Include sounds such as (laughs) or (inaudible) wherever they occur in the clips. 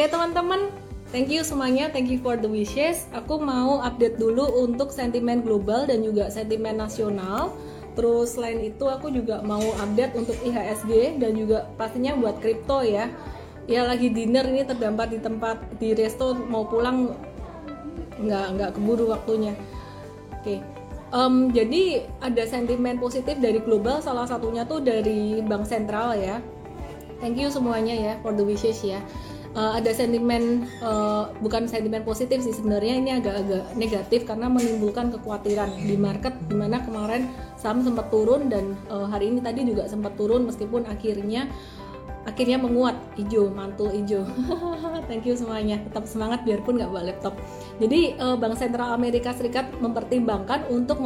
Oke teman-teman, thank you semuanya, thank you for the wishes. Aku mau update dulu untuk sentimen global dan juga sentimen nasional. Terus selain itu aku juga mau update untuk IHSG dan juga pastinya buat kripto ya. Ya lagi dinner ini terdampar di tempat di resto mau pulang nggak nggak keburu waktunya. Oke. Um, jadi ada sentimen positif dari global salah satunya tuh dari bank sentral ya. Thank you semuanya ya for the wishes ya uh, ada sentimen uh, bukan sentimen positif sih sebenarnya ini agak-agak negatif karena menimbulkan kekhawatiran di market di mana kemarin saham sempat turun dan uh, hari ini tadi juga sempat turun meskipun akhirnya akhirnya menguat. Hijau mantul hijau. (laughs) Thank you semuanya. Tetap semangat biarpun nggak bawa laptop. Jadi uh, Bank Sentral Amerika Serikat mempertimbangkan untuk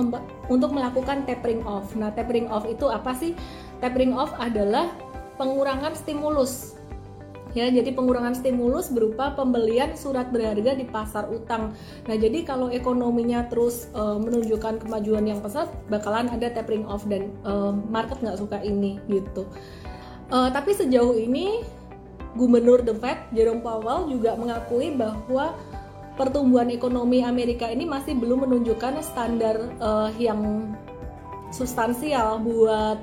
untuk melakukan tapering off. Nah tapering off itu apa sih? Tapering off adalah pengurangan stimulus ya jadi pengurangan stimulus berupa pembelian surat berharga di pasar utang. Nah jadi kalau ekonominya terus uh, menunjukkan kemajuan yang pesat bakalan ada tapering off dan uh, market nggak suka ini gitu. Uh, tapi sejauh ini Gubernur The Fed Jerome Powell juga mengakui bahwa pertumbuhan ekonomi Amerika ini masih belum menunjukkan standar uh, yang substansial buat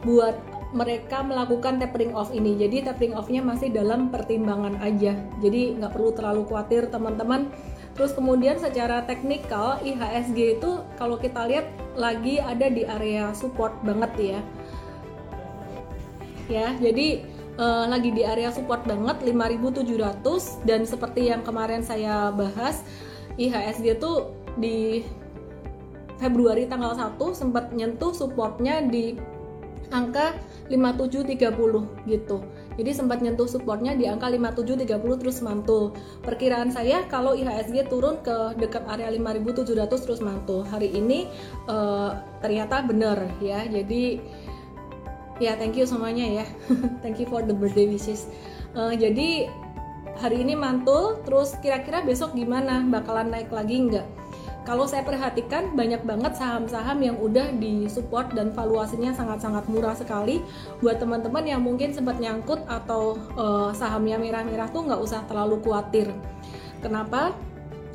buat mereka melakukan tapering off ini. Jadi tapering off-nya masih dalam pertimbangan aja. Jadi nggak perlu terlalu khawatir teman-teman. Terus kemudian secara teknikal IHSG itu kalau kita lihat lagi ada di area support banget ya. Ya, jadi uh, lagi di area support banget 5700 dan seperti yang kemarin saya bahas IHSG itu di Februari tanggal 1 sempat nyentuh supportnya di angka 5730 gitu. Jadi sempat nyentuh supportnya di angka 5730 terus mantul. Perkiraan saya kalau IHSG turun ke dekat area 5700 terus mantul. Hari ini uh, ternyata benar ya. Jadi ya thank you semuanya ya. (laughs) thank you for the birthday wishes. Uh, jadi hari ini mantul terus kira-kira besok gimana? Bakalan naik lagi nggak? Kalau saya perhatikan banyak banget saham-saham yang udah disupport dan valuasinya sangat-sangat murah sekali. Buat teman-teman yang mungkin sempat nyangkut atau uh, sahamnya merah-merah tuh nggak usah terlalu khawatir. Kenapa?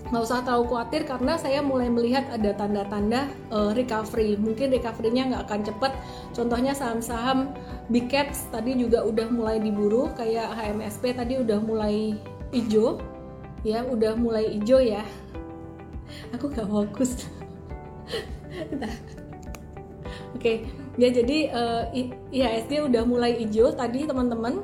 Nggak usah terlalu khawatir karena saya mulai melihat ada tanda-tanda uh, recovery. Mungkin recovery-nya nggak akan cepat contohnya saham-saham big caps tadi juga udah mulai diburu kayak HMSP tadi udah mulai hijau. Ya udah mulai hijau ya aku gak fokus. Oke okay. ya jadi uh, IHSG udah mulai hijau. Tadi teman-teman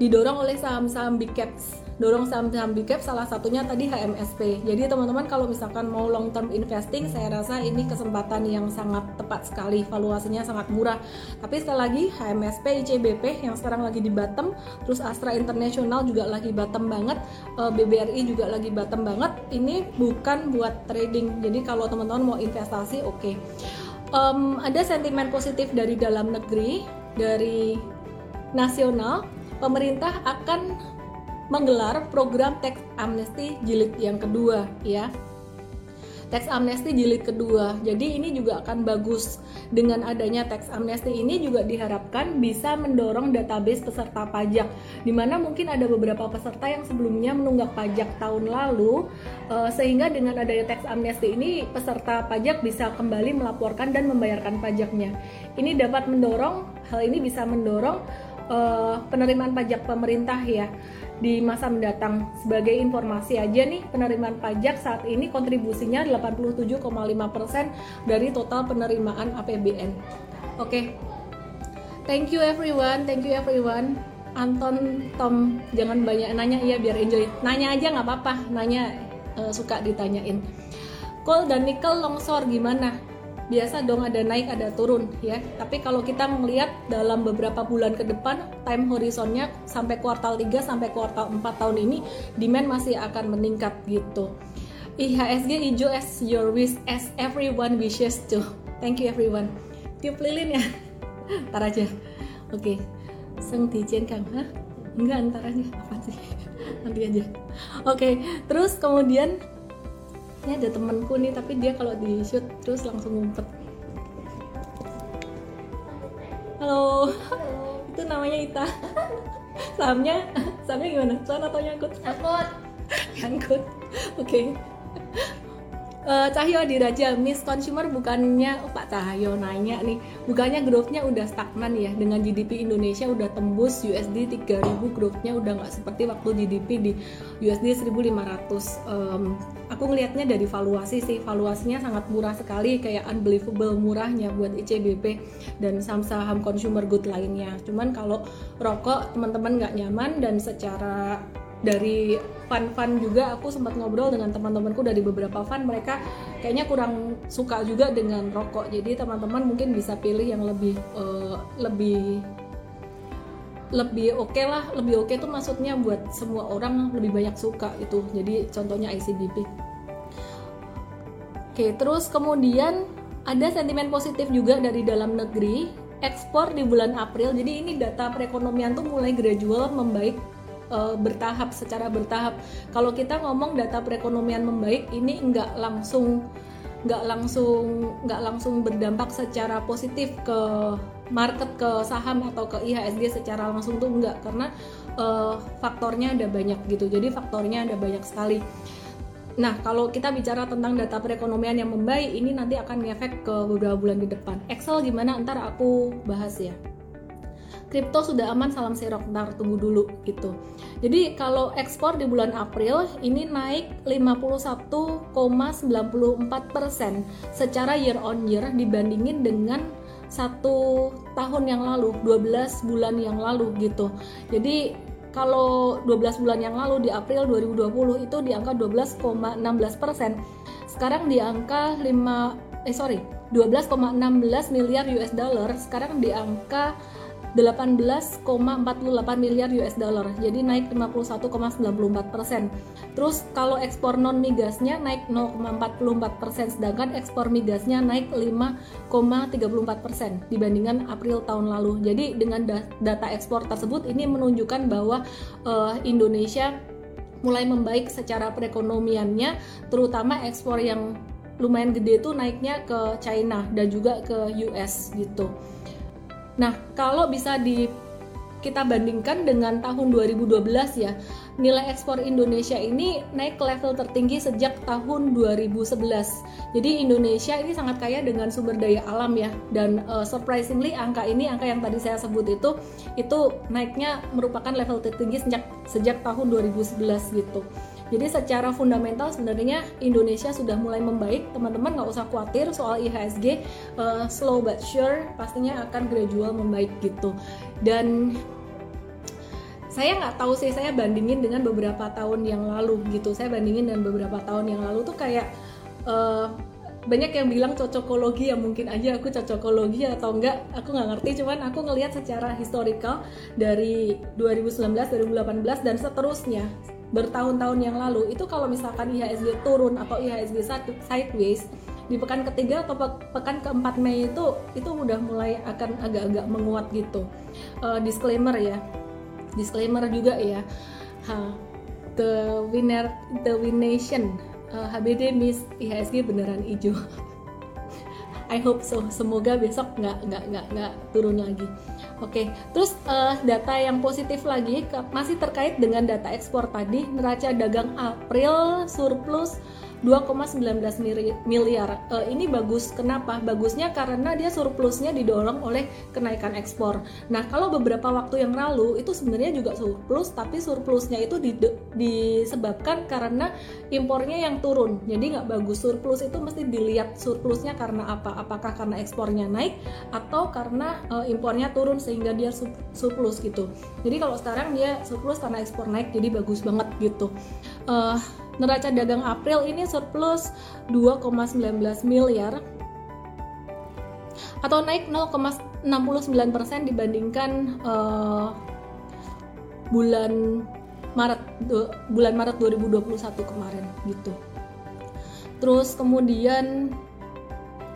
didorong oleh saham-saham big caps dorong saham-saham big cap salah satunya tadi HMSP. Jadi teman-teman kalau misalkan mau long term investing saya rasa ini kesempatan yang sangat tepat sekali, valuasinya sangat murah. Tapi sekali lagi HMSP, ICBP yang sekarang lagi di bottom, terus Astra International juga lagi bottom banget, eh, BBRI juga lagi bottom banget. Ini bukan buat trading. Jadi kalau teman-teman mau investasi oke. Okay. Um, ada sentimen positif dari dalam negeri, dari nasional, pemerintah akan menggelar program tax amnesty jilid yang kedua ya tax amnesty jilid kedua. Jadi ini juga akan bagus dengan adanya tax amnesty ini juga diharapkan bisa mendorong database peserta pajak. Di mana mungkin ada beberapa peserta yang sebelumnya menunggak pajak tahun lalu, uh, sehingga dengan adanya tax amnesty ini peserta pajak bisa kembali melaporkan dan membayarkan pajaknya. Ini dapat mendorong hal ini bisa mendorong uh, penerimaan pajak pemerintah ya di masa mendatang. Sebagai informasi aja nih, penerimaan pajak saat ini kontribusinya 87,5% dari total penerimaan APBN. Oke. Okay. Thank you everyone, thank you everyone. Anton, Tom, jangan banyak nanya ya biar enjoy. Nanya aja nggak apa-apa, nanya uh, suka ditanyain. Coal dan nickel longsor gimana? Biasa dong ada naik ada turun ya. Tapi kalau kita melihat dalam beberapa bulan ke depan time horizonnya sampai kuartal 3 sampai kuartal 4 tahun ini demand masih akan meningkat gitu. IHSG hijau as your wish as everyone wishes to. Thank you everyone. Tiup lilin ya. (laughs) Ntar aja. Oke. Okay. seng dijen kang enggak ntar aja. Apa sih? (laughs) Nanti aja. Oke terus kemudian ini ada temenku nih tapi dia kalau di shoot terus langsung ngumpet. Halo, halo. itu namanya Ita. Sahamnya sahamnya gimana? Cuan atau nyangkut? Nyangkut. nyangkut. Oke Eh, Cahyo Adiraja, Miss Consumer bukannya oh, Pak Cahyo nanya nih, bukannya growth-nya udah stagnan ya dengan GDP Indonesia udah tembus USD 3000 growth-nya udah nggak seperti waktu GDP di USD 1500. Em, aku ngelihatnya dari valuasi sih, valuasinya sangat murah sekali kayak unbelievable murahnya buat ICBP dan saham-saham consumer good lainnya. Cuman kalau rokok teman-teman nggak nyaman dan secara dari fun-fun juga aku sempat ngobrol dengan teman-temanku dari beberapa fun. Mereka kayaknya kurang suka juga dengan rokok. Jadi teman-teman mungkin bisa pilih yang lebih eh, lebih lebih oke lah. Lebih oke tuh maksudnya buat semua orang lebih banyak suka itu jadi contohnya ICBP oke terus kemudian ada sentimen positif juga dari dalam negeri. Ekspor di bulan April. Jadi ini data perekonomian tuh mulai gradual membaik uh, bertahap secara bertahap. Kalau kita ngomong data perekonomian membaik ini nggak langsung nggak langsung nggak langsung berdampak secara positif ke market ke saham atau ke IHSG secara langsung tuh enggak karena uh, faktornya ada banyak gitu. Jadi faktornya ada banyak sekali. Nah, kalau kita bicara tentang data perekonomian yang membaik, ini nanti akan ngefek ke beberapa bulan di depan. Excel gimana? Ntar aku bahas ya kripto sudah aman salam serok ntar tunggu dulu gitu. Jadi kalau ekspor di bulan April ini naik 51,94% secara year on year dibandingin dengan satu tahun yang lalu 12 bulan yang lalu gitu. Jadi kalau 12 bulan yang lalu di April 2020 itu di angka 12,16 persen. Sekarang di angka 5 eh sorry 12,16 miliar US dollar. Sekarang di angka 18,48 miliar US dollar, jadi naik 51,94 persen. Terus kalau ekspor non migasnya naik 0,44 persen, sedangkan ekspor migasnya naik 5,34 persen dibandingkan April tahun lalu. Jadi dengan data ekspor tersebut ini menunjukkan bahwa uh, Indonesia mulai membaik secara perekonomiannya, terutama ekspor yang lumayan gede itu naiknya ke China dan juga ke US gitu. Nah, kalau bisa di kita bandingkan dengan tahun 2012 ya, nilai ekspor Indonesia ini naik ke level tertinggi sejak tahun 2011. Jadi Indonesia ini sangat kaya dengan sumber daya alam ya dan uh, surprisingly angka ini angka yang tadi saya sebut itu itu naiknya merupakan level tertinggi sejak sejak tahun 2011 gitu. Jadi secara fundamental sebenarnya Indonesia sudah mulai membaik. Teman-teman nggak usah khawatir soal IHSG uh, slow but sure pastinya akan gradual membaik gitu. Dan saya nggak tahu sih saya bandingin dengan beberapa tahun yang lalu gitu. Saya bandingin dengan beberapa tahun yang lalu tuh kayak uh, banyak yang bilang cocokologi ya mungkin aja aku cocokologi atau enggak aku nggak ngerti cuman aku ngelihat secara historical dari 2019 2018 dan seterusnya bertahun-tahun yang lalu itu kalau misalkan IHSG turun atau IHSG sideways di pekan ketiga atau pekan keempat Mei itu itu udah mulai akan agak-agak menguat gitu. Uh, disclaimer ya. Disclaimer juga ya. Ha, the winner the win nation uh, HBD Miss IHSG beneran hijau (laughs) I hope so semoga besok nggak nggak nggak nggak turun lagi. Oke, terus uh, data yang positif lagi masih terkait dengan data ekspor tadi, neraca dagang April surplus 2,19 miliar. Uh, ini bagus. Kenapa? Bagusnya karena dia surplusnya didorong oleh kenaikan ekspor. Nah, kalau beberapa waktu yang lalu itu sebenarnya juga surplus, tapi surplusnya itu disebabkan karena impornya yang turun. Jadi nggak bagus. Surplus itu mesti dilihat surplusnya karena apa? Apakah karena ekspornya naik atau karena uh, impornya turun sehingga dia surplus gitu. Jadi kalau sekarang dia surplus karena ekspor naik, jadi bagus banget gitu. Uh, neraca dagang April ini surplus 2,19 miliar atau naik 0,69% dibandingkan uh, bulan Maret bulan Maret 2021 kemarin gitu. Terus kemudian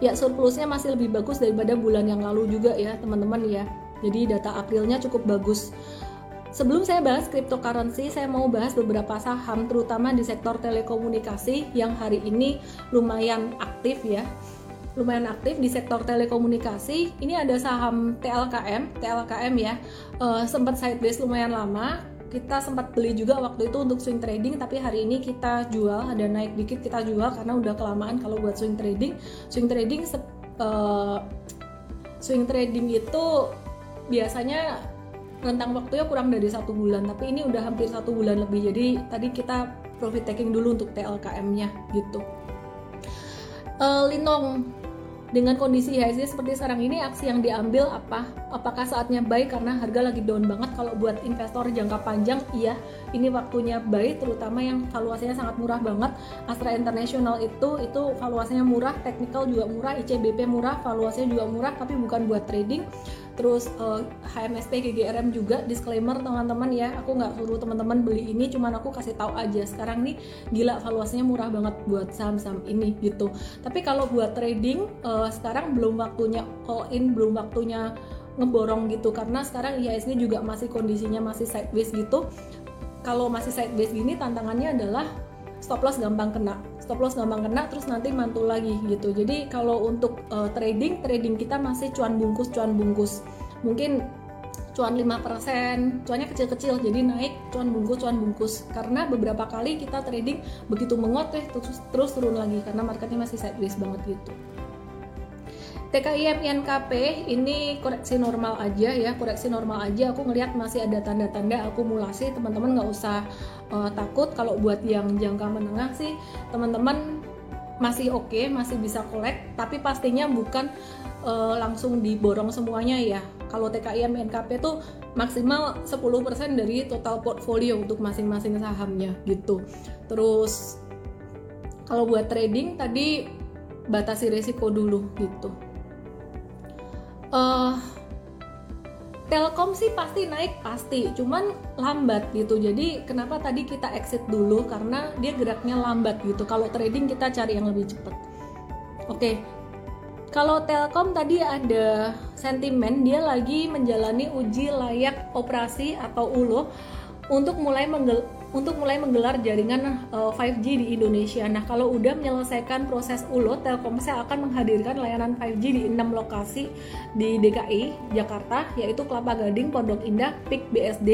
ya surplusnya masih lebih bagus daripada bulan yang lalu juga ya teman-teman ya. Jadi data Aprilnya cukup bagus. Sebelum saya bahas cryptocurrency, saya mau bahas beberapa saham terutama di sektor telekomunikasi yang hari ini lumayan aktif ya. lumayan aktif di sektor telekomunikasi. Ini ada saham TLKM, TLKM ya, uh, sempat sideways lumayan lama. Kita sempat beli juga waktu itu untuk swing trading, tapi hari ini kita jual, ada naik dikit kita jual karena udah kelamaan kalau buat swing trading. Swing trading uh, swing trading itu biasanya rentang waktunya kurang dari satu bulan tapi ini udah hampir satu bulan lebih. Jadi tadi kita profit taking dulu untuk TLKM nya gitu. Uh, Linong dengan kondisi IHSG seperti sekarang ini aksi yang diambil apa? Apakah saatnya buy karena harga lagi down banget? Kalau buat investor jangka panjang iya. Ini waktunya buy terutama yang valuasinya sangat murah banget. Astra International itu itu valuasinya murah technical juga murah ICBP murah valuasinya juga murah tapi bukan buat trading terus uh, eh, HMSP GGRM juga disclaimer teman-teman ya. Aku nggak suruh teman-teman beli ini cuman aku kasih tahu aja. Sekarang nih gila valuasinya murah banget buat saham-saham ini gitu. Tapi kalau buat trading uh, sekarang belum waktunya all in belum waktunya ngeborong gitu. Karena sekarang IHSG juga masih kondisinya masih sideways gitu. Kalau masih sideways gini tantangannya adalah stop loss gampang kena. Stop loss gampang kena terus nanti mantul lagi gitu. Jadi kalau untuk uh, trading trading kita masih cuan bungkus cuan bungkus. Mungkin cuan 5%, cuannya kecil-kecil jadi naik cuan bungkus cuan bungkus. Karena beberapa kali kita trading begitu menguat eh terus terus turun lagi karena marketnya masih sideways banget gitu. TKIM INKP ini koreksi normal aja ya koreksi normal aja. Aku ngelihat masih ada tanda-tanda akumulasi. Teman-teman nggak usah uh, takut kalau buat yang jangka menengah sih. Teman-teman masih oke okay, masih bisa collect tapi pastinya bukan uh, langsung diborong semuanya ya. Kalau TKIM INKP tuh maksimal 10% dari total portfolio untuk masing-masing sahamnya gitu. Terus kalau buat trading tadi batasi resiko dulu gitu uh, Telkom sih pasti naik pasti, cuman lambat gitu. Jadi kenapa tadi kita exit dulu karena dia geraknya lambat gitu. Kalau trading kita cari yang lebih cepat. Oke. Kalau Telkom tadi ada sentimen dia lagi menjalani uji layak operasi atau ULO untuk mulai menggel untuk mulai menggelar jaringan uh, eh, 5G di Indonesia. Nah, kalau udah menyelesaikan proses ULO, Telkomsel akan menghadirkan layanan 5G di enam lokasi di DKI Jakarta, yaitu Kelapa Gading, Pondok Indah, PIK BSD,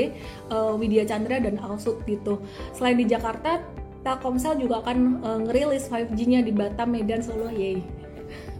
uh, eh, Widya Chandra dan Alsut gitu. Selain di Jakarta, Telkomsel juga akan uh, ngerilis 5G-nya di Batam, Medan, Solo, yay.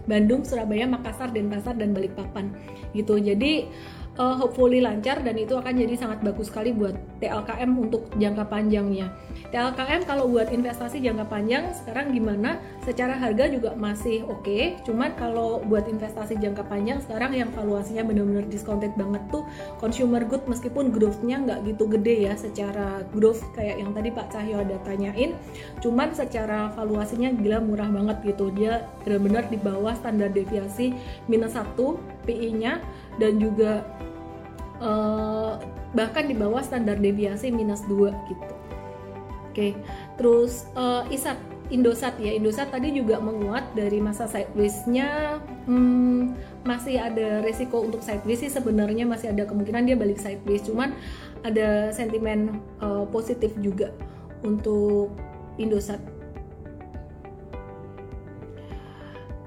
Bandung, Surabaya, Makassar, Denpasar dan Balikpapan gitu. Jadi uh, hopefully lancar dan itu akan jadi sangat bagus sekali buat TLKM untuk jangka panjangnya. TLKM kalau buat investasi jangka panjang sekarang gimana? Secara harga juga masih oke, okay, cuman kalau buat investasi jangka panjang sekarang yang valuasinya benar-benar discounted banget tuh consumer good meskipun growth-nya nggak gitu gede ya secara growth kayak yang tadi Pak Cahyo ada tanyain, cuman secara valuasinya gila murah banget gitu. Dia benar-benar di bawah standar deviasi minus 1 PI-nya dan juga uh, bahkan di bawah standar deviasi minus 2 gitu. Oke, terus uh, ISAT Indosat ya. Indosat tadi juga menguat dari masa sideways-nya. Hmm, masih ada resiko untuk sideways sih sebenarnya masih ada kemungkinan dia balik sideways. Cuman ada sentimen uh, positif juga untuk Indosat.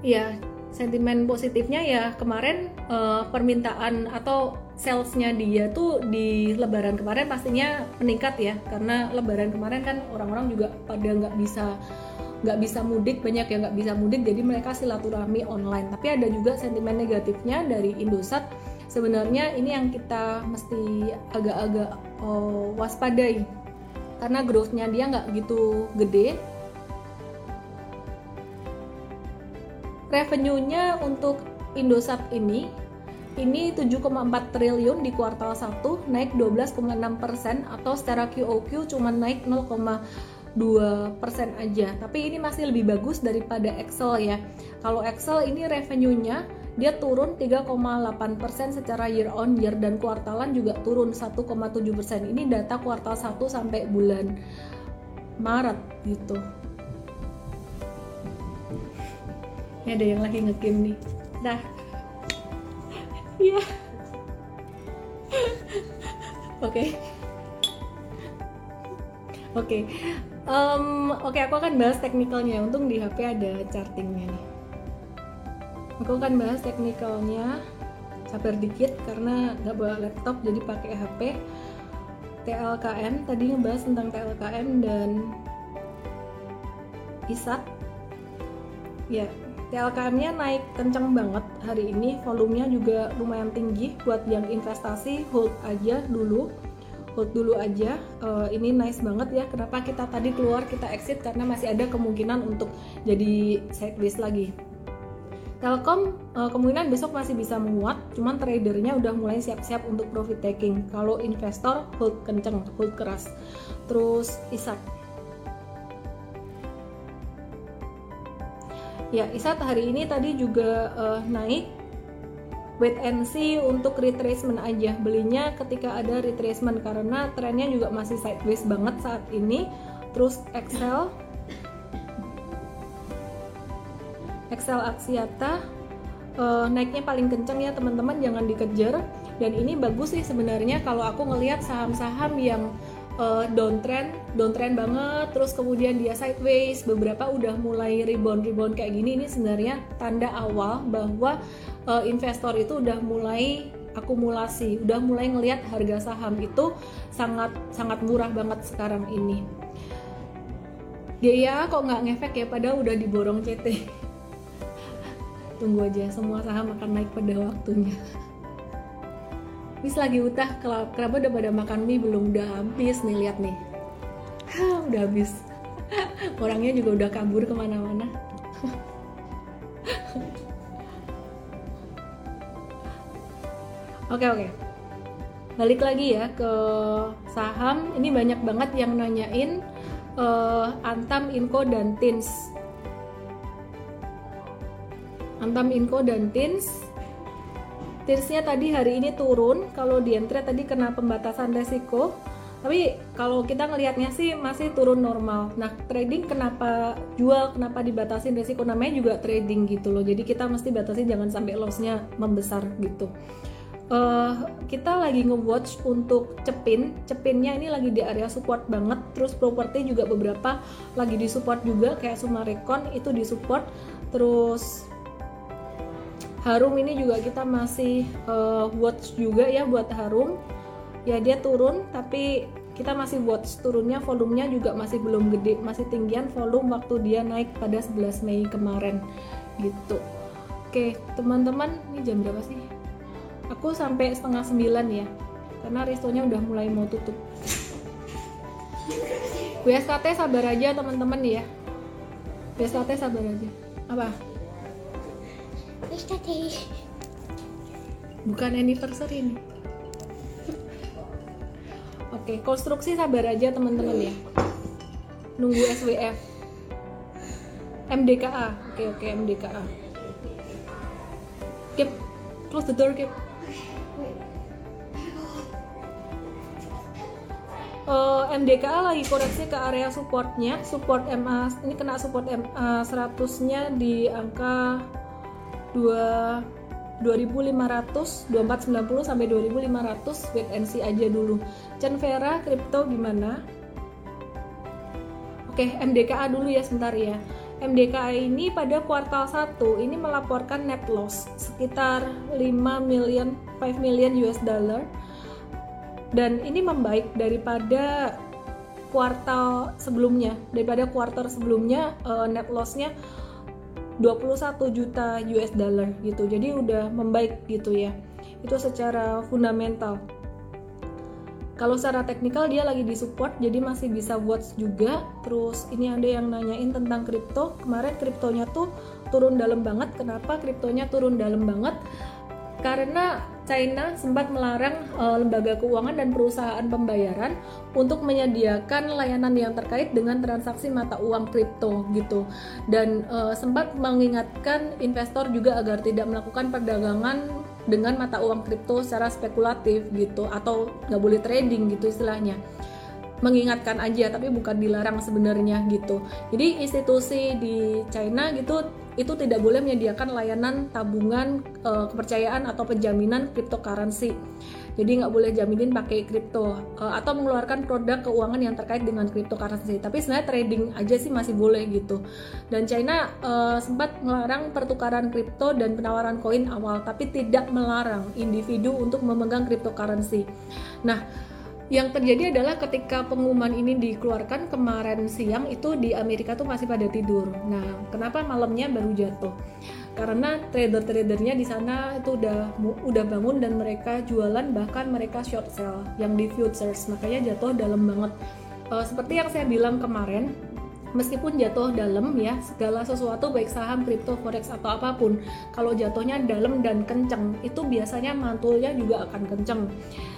Ya sentimen positifnya ya kemarin uh, permintaan atau salesnya dia tuh di lebaran kemarin pastinya meningkat ya. Karena lebaran kemarin kan orang-orang juga pada nggak bisa nggak bisa mudik banyak yang nggak bisa mudik jadi mereka silaturahmi online. Tapi ada juga sentimen negatifnya dari Indosat. Sebenarnya ini yang kita mesti agak-agak uh, waspadai. Karena growth-nya dia nggak gitu gede revenue-nya untuk Indosat ini ini 7,4 triliun di kuartal 1 naik 12,6 persen atau secara QOQ cuma naik 0,2 persen aja. Tapi ini masih lebih bagus daripada Excel ya. Kalau Excel ini revenue-nya dia turun 3,8 persen secara year on year dan kuartalan juga turun 1,7 persen. Ini data kuartal 1 sampai bulan Maret gitu ini ada yang lagi ngegame nih. Dah iya. Oke. Oke. Oke aku akan bahas teknikalnya. Untung di HP ada chartingnya nih. Aku akan bahas teknikalnya sabar dikit karena nggak bawa laptop jadi pakai HP TLKM tadi ngebahas tentang TLKM dan ISAT ya TLKM-nya naik kencang banget hari ini volumenya juga lumayan tinggi buat yang investasi hold aja dulu hold dulu aja uh, ini nice banget ya kenapa kita tadi keluar kita exit karena masih ada kemungkinan untuk jadi sideways lagi Telkom uh, kemungkinan besok masih bisa menguat, cuman tradernya udah mulai siap-siap untuk profit taking. Kalau investor hold kenceng, hold keras. Terus ISAT. Ya, ISAT hari ini tadi juga uh, naik. Wait and see untuk retracement aja. Belinya ketika ada retracement karena trennya juga masih sideways banget saat ini. Terus Excel Excel Axiata uh, naiknya paling kencang ya teman-teman jangan dikejar dan ini bagus sih sebenarnya kalau aku ngelihat saham-saham yang uh, downtrend downtrend banget. Terus kemudian dia sideways. Beberapa udah mulai rebound rebound kayak gini. Ini sebenarnya tanda awal bahwa uh, investor itu udah mulai akumulasi. Udah mulai ngelihat harga saham itu sangat sangat murah banget sekarang ini. Ya ya kok nggak ngefek ya? Padahal udah diborong CT (laughs) tunggu aja semua saham akan naik pada waktunya Wis lagi utah kenapa udah pada makan mie belum? Udah habis nih lihat nih. Hah, udah habis. (laughs) Orangnya juga udah kabur ke mana-mana. (laughs) Oke oke. Balik lagi ya ke saham. Ini banyak banget yang nanyain uh, Antam, Inco, dan Tins. Antam Inco dan Tins Tinsnya tadi hari ini turun. Kalau di entry tadi kena pembatasan resiko. Tapi kalau kita ngelihatnya sih masih turun normal. Nah trading kenapa jual kenapa dibatasin resiko? Namanya juga trading gitu loh. Jadi kita mesti batasi jangan sampai lossnya membesar gitu. Uh, kita lagi nge-watch untuk cepin. Cepinnya ini lagi di area support banget. Terus properti juga beberapa lagi di support juga. Kayak Sumarekon itu di support. Terus Harum ini juga kita masih uh, watch juga ya buat Harum. Ya dia turun tapi kita masih watch turunnya volumenya juga masih belum gede masih tinggian volume waktu dia naik pada 11 Mei kemarin gitu. Oke teman-teman ini jam berapa sih? Aku sampai setengah sembilan ya karena restonya udah mulai mau tutup. BSKT sabar aja teman-teman ya. BSKT sabar aja. Apa Bukan anniversary ini. (laughs) Oke, konstruksi sabar aja teman-teman ya. Nunggu SWF. MDKA. Oke, oke MDKA. Keep close the door, keep. Uh, eh, MDKA lagi koreksi ke area supportnya support MA ini kena support MA 100 nya di angka 2 2500 2490 sampai 2500 wait and see aja dulu. Chen Vera kripto gimana? Oke MDKA dulu ya sebentar ya. MDKA ini pada kuartal 1 ini melaporkan net loss sekitar 5 million 5 million US dollar. Dan ini membaik daripada kuartal sebelumnya. Daripada kuartal sebelumnya uh, net lossnya 21 juta US dollar gitu. Jadi udah membaik gitu ya. Itu secara fundamental. Kalau secara teknikal dia lagi di support jadi masih bisa watch juga. Terus ini ada yang nanyain tentang kripto. Kemarin kriptonya tuh turun dalam banget. Kenapa kriptonya turun dalam banget karena China sempat melarang uh, lembaga keuangan dan perusahaan pembayaran untuk menyediakan layanan yang terkait dengan transaksi mata uang kripto gitu. Dan uh, sempat mengingatkan investor juga agar tidak melakukan perdagangan dengan mata uang kripto secara spekulatif gitu atau nggak boleh trading gitu istilahnya. Mengingatkan aja tapi bukan dilarang sebenarnya gitu. Jadi institusi di China gitu itu tidak boleh menyediakan layanan tabungan e, kepercayaan atau penjaminan cryptocurrency. Jadi nggak boleh jaminin pakai kripto uh, atau mengeluarkan produk keuangan yang terkait dengan cryptocurrency. Tapi sebenarnya trading aja sih masih boleh gitu. Dan China uh, sempat melarang pertukaran kripto dan penawaran koin awal tapi tidak melarang individu untuk memegang cryptocurrency. Nah yang terjadi adalah ketika pengumuman ini dikeluarkan kemarin siang itu di Amerika tuh masih pada tidur. Nah, kenapa malamnya baru jatuh? Karena trader-tradernya di sana itu udah udah bangun dan mereka jualan bahkan mereka short sell yang di futures, makanya jatuh dalam banget. Uh, seperti yang saya bilang kemarin, meskipun jatuh dalam ya segala sesuatu baik saham, kripto, forex atau apa pun kalau jatuhnya dalam dan kenceng itu biasanya mantulnya juga akan kenceng.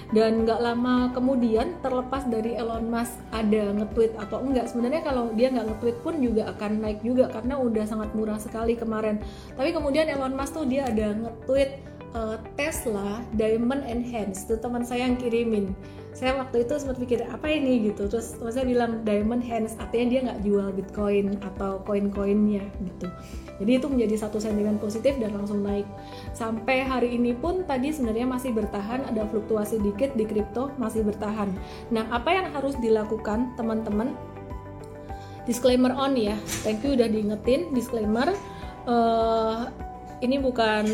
Dan nggak lama kemudian terlepas dari Elon Musk ada nge-tweet atau enggak sebenarnya kalau dia nggak nge-tweet pun juga akan naik juga karena udah sangat murah sekali kemarin. Tapi kemudian Elon Musk tuh dia ada nge-tweet uh, Tesla Diamond Enhance itu teman saya yang kirimin saya waktu itu sempat pikir apa ini? Gitu. Terus saya bilang Diamond Hands. Artinya dia nggak jual Bitcoin atau koin-koinnya gitu. Jadi itu menjadi satu sentimen positif dan langsung naik. Sampai hari ini pun tadi sebenarnya masih bertahan ada fluktuasi dikit di kripto masih bertahan. Nah apa yang harus dilakukan teman-teman? Disclaimer on ya. Thank you udah diingetin. Disclaimer uh, ini bukan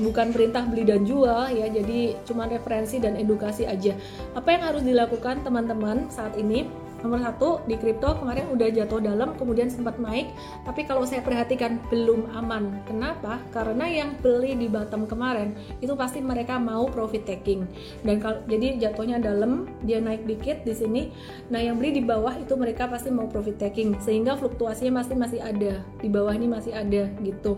bukan perintah beli dan jual ya. Jadi cuma referensi dan edukasi aja. Apa yang harus dilakukan teman-teman saat ini? Nomor satu di kripto kemarin udah jatuh dalam kemudian sempat naik. Tapi kalau saya perhatikan belum aman. Kenapa? Karena yang beli di bottom kemarin itu pasti mereka mau profit taking. Dan kalau jadi jatuhnya dalam dia naik dikit di sini. Nah yang beli di bawah itu mereka pasti mau profit taking. Sehingga fluktuasinya pasti masih ada di bawah ini masih ada gitu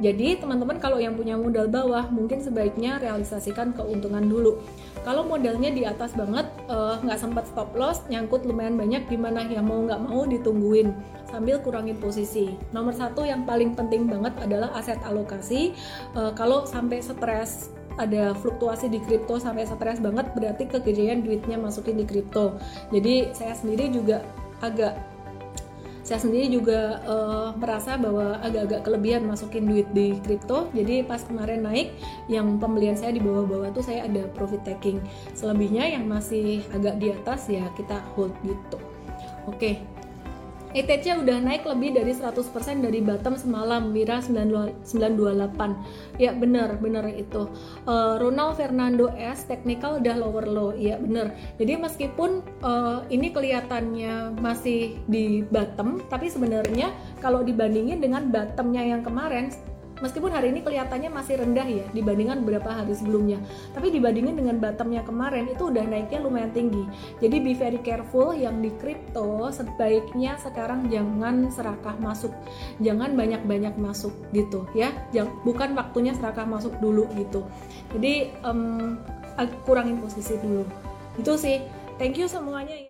jadi teman-teman kalau yang punya modal bawah mungkin sebaiknya realisasikan keuntungan dulu. Kalau modalnya di atas banget eh, nggak uh, sempat stop loss, nyangkut lumayan banyak gimana ya mau nggak mau ditungguin sambil kurangin posisi. Nomor satu yang paling penting banget adalah aset alokasi. Uh, kalau sampai stres ada fluktuasi di kripto sampai stres banget berarti kegedean duitnya masukin di kripto. Jadi saya sendiri juga agak saya sendiri juga uh, merasa bahwa agak-agak kelebihan masukin duit di kripto jadi pas kemarin naik yang pembelian saya di bawah-bawah tuh saya ada profit taking selebihnya yang masih agak di atas ya kita hold gitu oke okay. ETC udah naik lebih dari 100% dari bottom semalam Mira 928 ya bener bener itu. Uh, Ronald Fernando S technical udah lower low. Ya bener jadi meskipun uh, ini kelihatannya masih di bottom tapi sebenarnya kalau dibandingin dengan bottomnya yang kemarin meskipun hari ini kelihatannya masih rendah ya dibandingkan beberapa hari sebelumnya. Tapi dibandingin dengan bottomnya kemarin itu udah naiknya lumayan tinggi. Jadi be very careful yang di crypto sebaiknya sekarang jangan serakah masuk. Jangan banyak-banyak masuk gitu ya. Bukan waktunya serakah masuk dulu gitu. Jadi um, kurangin posisi dulu. Itu sih. Thank you semuanya